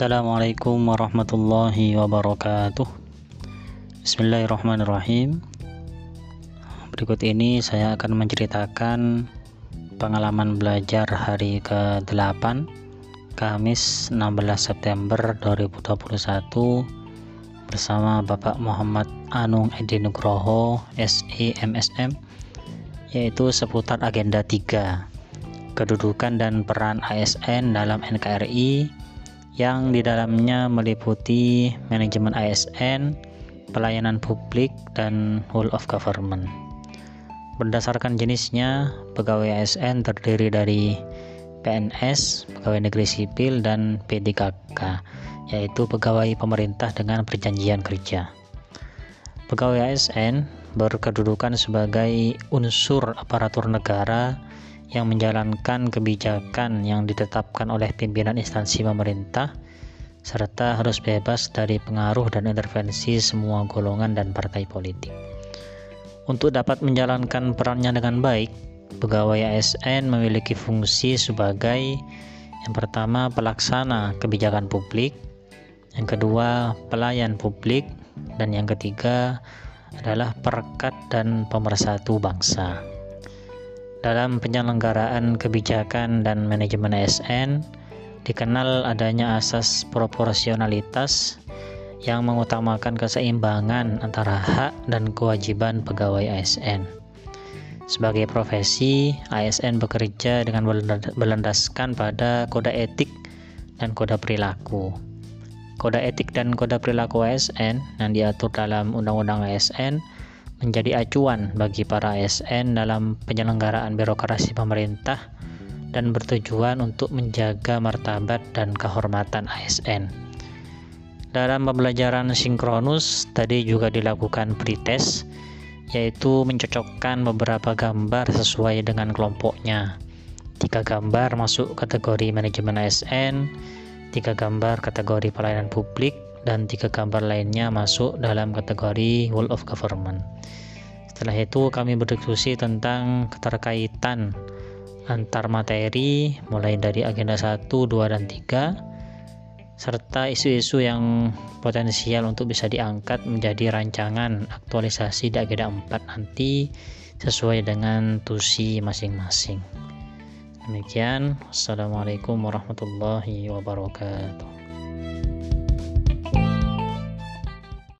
Assalamualaikum warahmatullahi wabarakatuh. Bismillahirrahmanirrahim. Berikut ini saya akan menceritakan pengalaman belajar hari ke-8 Kamis 16 September 2021 bersama Bapak Muhammad Anung Edi Nugroho SIMSM yaitu seputar agenda 3 kedudukan dan peran ASN dalam NKRI yang di dalamnya meliputi manajemen ASN, pelayanan publik, dan whole of government. Berdasarkan jenisnya, pegawai ASN terdiri dari PNS, pegawai negeri sipil, dan P3K, yaitu pegawai pemerintah dengan perjanjian kerja. Pegawai ASN berkedudukan sebagai unsur aparatur negara yang menjalankan kebijakan yang ditetapkan oleh pimpinan instansi pemerintah serta harus bebas dari pengaruh dan intervensi semua golongan dan partai politik. Untuk dapat menjalankan perannya dengan baik, pegawai ASN memiliki fungsi sebagai yang pertama pelaksana kebijakan publik, yang kedua pelayan publik, dan yang ketiga adalah perekat dan pemersatu bangsa. Dalam penyelenggaraan kebijakan dan manajemen ASN, dikenal adanya asas proporsionalitas yang mengutamakan keseimbangan antara hak dan kewajiban pegawai ASN. Sebagai profesi, ASN bekerja dengan berlandaskan pada kode etik dan kode perilaku. Kode etik dan kode perilaku ASN yang diatur dalam Undang-Undang ASN menjadi acuan bagi para ASN dalam penyelenggaraan birokrasi pemerintah dan bertujuan untuk menjaga martabat dan kehormatan ASN. Dalam pembelajaran sinkronus tadi juga dilakukan pretest yaitu mencocokkan beberapa gambar sesuai dengan kelompoknya. Tiga gambar masuk kategori manajemen ASN, tiga gambar kategori pelayanan publik, dan tiga gambar lainnya masuk dalam kategori World of Government. Setelah itu kami berdiskusi tentang keterkaitan antar materi mulai dari agenda 1, 2, dan 3 serta isu-isu yang potensial untuk bisa diangkat menjadi rancangan aktualisasi di agenda 4 nanti sesuai dengan tusi masing-masing. Demikian, Assalamualaikum warahmatullahi wabarakatuh.